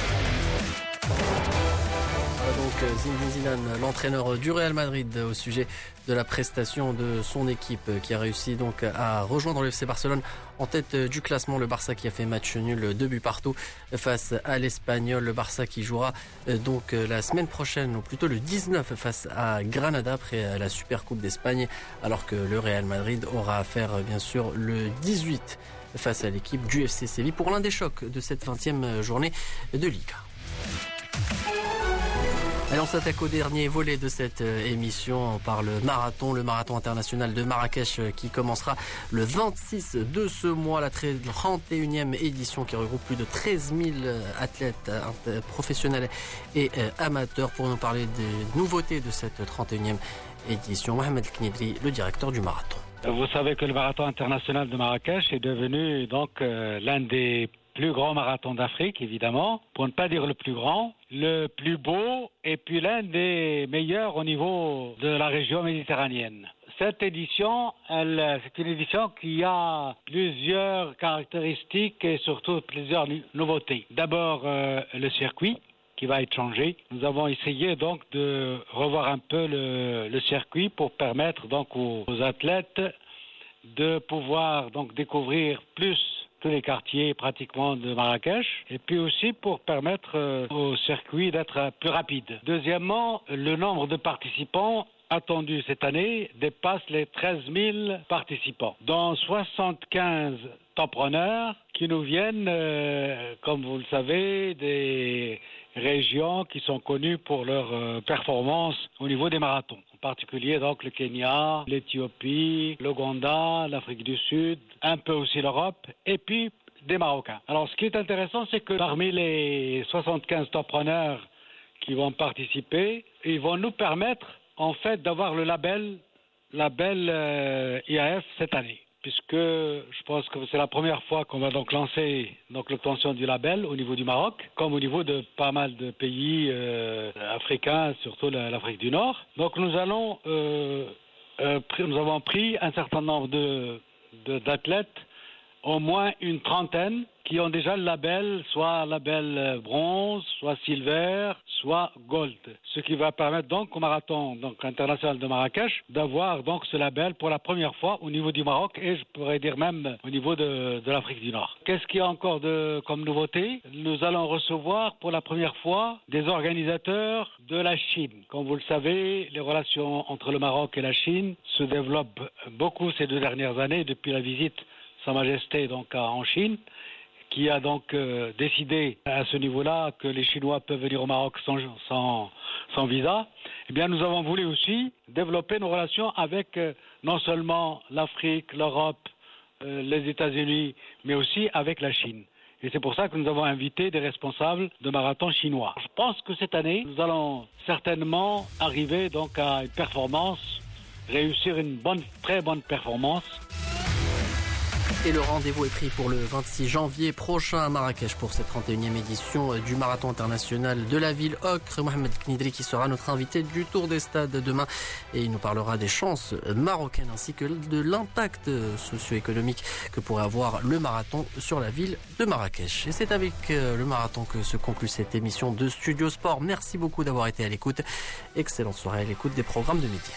Speaker 1: Zinedine Zidane, l'entraîneur du Real Madrid, au sujet de la prestation de son équipe qui a réussi donc à rejoindre le FC Barcelone en tête du classement. Le Barça qui a fait match nul, deux buts partout face à l'Espagnol. Le Barça qui jouera donc la semaine prochaine, ou plutôt le 19 face à Granada après la Super Coupe d'Espagne, alors que le Real Madrid aura à faire bien sûr le 18 face à l'équipe du FC Séville pour l'un des chocs de cette 20e journée de Liga. Allez, on s'attaque au dernier volet de cette euh, émission par le marathon, le marathon international de Marrakech euh, qui commencera le 26 de ce mois, la 31e édition qui regroupe plus de 13 000 euh, athlètes professionnels et amateurs pour nous parler des nouveautés de cette 31e édition. Mohamed Knidri, le directeur du marathon.
Speaker 10: Vous savez que le marathon international de Marrakech est devenu donc l'un des plus grand marathon d'Afrique, évidemment, pour ne pas dire le plus grand, le plus beau et puis l'un des meilleurs au niveau de la région méditerranéenne. Cette édition, c'est une édition qui a plusieurs caractéristiques et surtout plusieurs nouveautés. D'abord, euh, le circuit qui va être changé. Nous avons essayé donc de revoir un peu le, circuit pour permettre donc aux, aux athlètes de pouvoir donc découvrir plus tous les quartiers pratiquement de Marrakech, et puis aussi pour permettre euh, au circuit d'être plus rapide. Deuxièmement, le nombre de participants attendu cette année dépasse les 13 000 participants, dont 75 entrepreneurs qui nous viennent, euh, comme vous le savez, des régions qui sont connues pour leur euh, performance au niveau des marathons en particulier donc le Kenya, l'Éthiopie, l'Ouganda, l'Afrique du Sud, un peu aussi l'Europe, et puis des Marocains. Alors ce qui est intéressant, c'est que parmi les 75 entrepreneurs qui vont participer, ils vont nous permettre en fait d'avoir le label, label euh, IAF cette année puisque je pense que c'est la première fois qu'on va donc lancer donc l'obtention du label au niveau du Maroc, comme au niveau de pas mal de pays euh, africains, surtout l'Afrique du Nord. Donc nous euh, euh, nous avons pris un certain nombre de d'athlètes, au moins une trentaine, qui ont déjà le label, soit label bronze, soit silver, soit gold. Ce qui va permettre donc au marathon donc, international de Marrakech d'avoir donc ce label pour la première fois au niveau du Maroc et je pourrais dire même au niveau de, de l'Afrique du Nord. Qu'est-ce qu'il y a encore de, comme nouveauté? Nous allons recevoir pour la première fois des organisateurs de la Chine. Comme vous le savez, les relations entre le Maroc et la Chine se développent beaucoup ces deux dernières années depuis la visite Sa Majesté donc en Chine qui a donc euh, décidé à ce niveau-là que les Chinois peuvent venir au Maroc sans, visa, eh bien nous avons voulu aussi développer nos relations avec euh, non seulement l'Afrique, l'Europe, euh, les États-Unis, mais aussi avec la Chine. Et c'est pour ça que nous avons invité des responsables de marathon chinois. Je pense que cette année, nous allons certainement arriver donc à une performance, réussir une bonne, très bonne performance.
Speaker 1: Et le rendez-vous est pris pour le 26 janvier prochain à Marrakech pour cette 31e édition du Marathon international de la ville Ocre. Mohamed Knidri qui sera notre invité du Tour des Stades demain et il nous parlera des chances marocaines ainsi que de l'impact socio-économique que pourrait avoir le marathon sur la ville de Marrakech. Et c'est avec euh, le marathon que se conclut cette émission de Studio Sport. Merci beaucoup d'avoir été à l'écoute. Excellente soirée à l'écoute des programmes de midi.